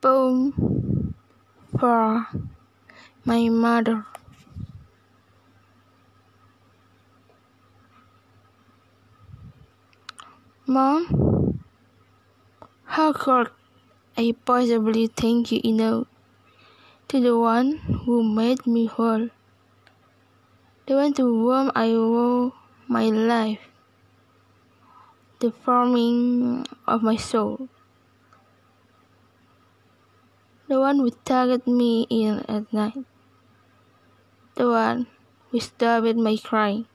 poem for my mother. Mom, how could I possibly thank you enough to the one who made me whole, the one to whom I owe my life, the forming of my soul? The one who tugged me in at night, the one who stopped my crying,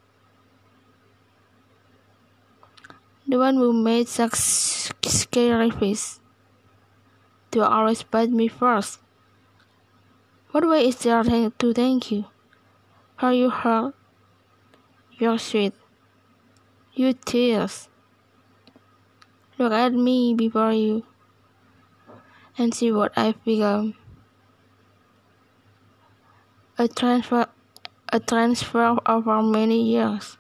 the one who made such scary face. To always put me first. What way is there to thank you? For your heart, your sweet, your tears? Look at me before you and see what I've become. A transfer, a transfer over many years.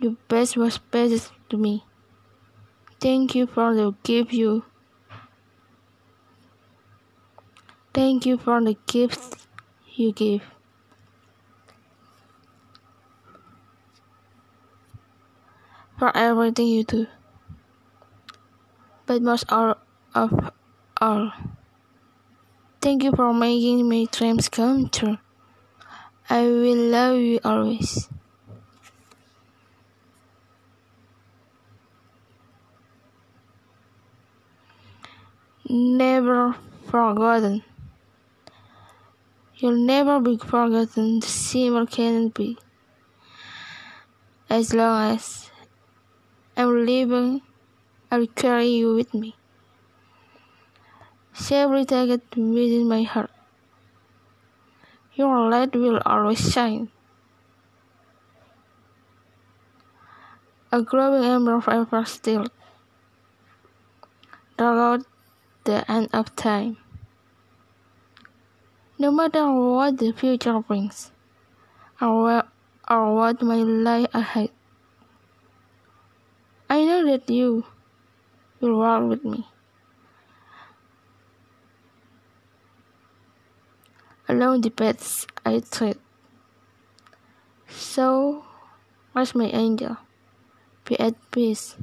The best was best to me. Thank you for the gift you. Thank you for the gifts you give. For everything you do. But most all of all. Thank you for making my dreams come true. I will love you always. Never forgotten. You'll never be forgotten, the simple cannot be. As long as I'm living, I'll carry you with me safely target within my heart. Your light will always shine. A glowing ember forever still, throughout the end of time. No matter what the future brings, or what, or what may lie ahead, I know that you will walk with me. Along the paths I tread. So, rest my angel, be at peace.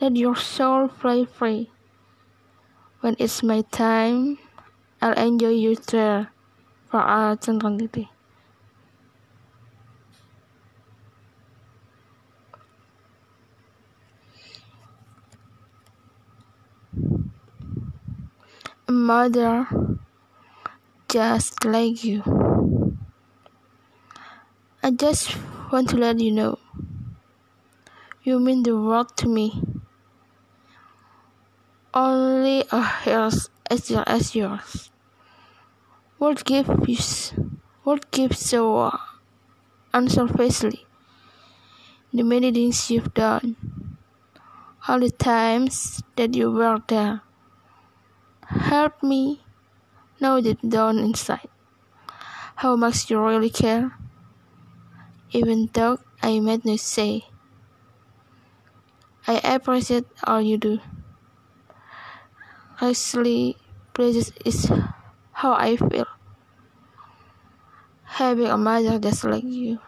Let your soul fly free. When it's my time, I'll enjoy you there for all eternity. Mother just like you. I just want to let you know you mean the world to me. Only a hair as young as yours. What gives what gives so unselfishly the many things you've done, all the times that you were there. Help me know deep down inside how much you really care, even though I might not say. I appreciate all you do. Actually, pleased is how I feel. Having a mother just like you.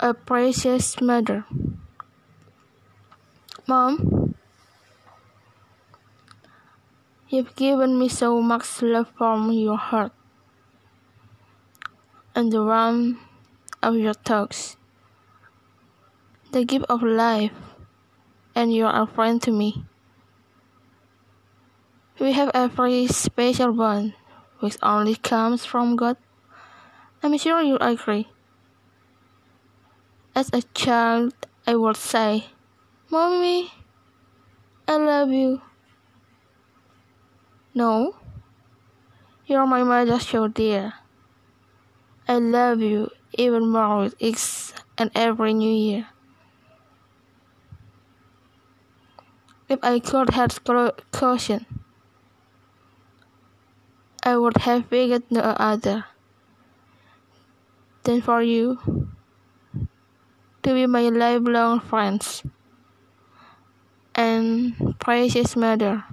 A precious mother. Mom, you've given me so much love from your heart and the warmth of your talks, the gift of life, and you're a friend to me. We have a very special bond which only comes from God. I'm sure you agree. As a child, I would say, Mommy, I love you. No, you're my so dear. I love you even more with each and every new year. If I could have caution, I would have picked no other than for you to be my lifelong friends and precious mother.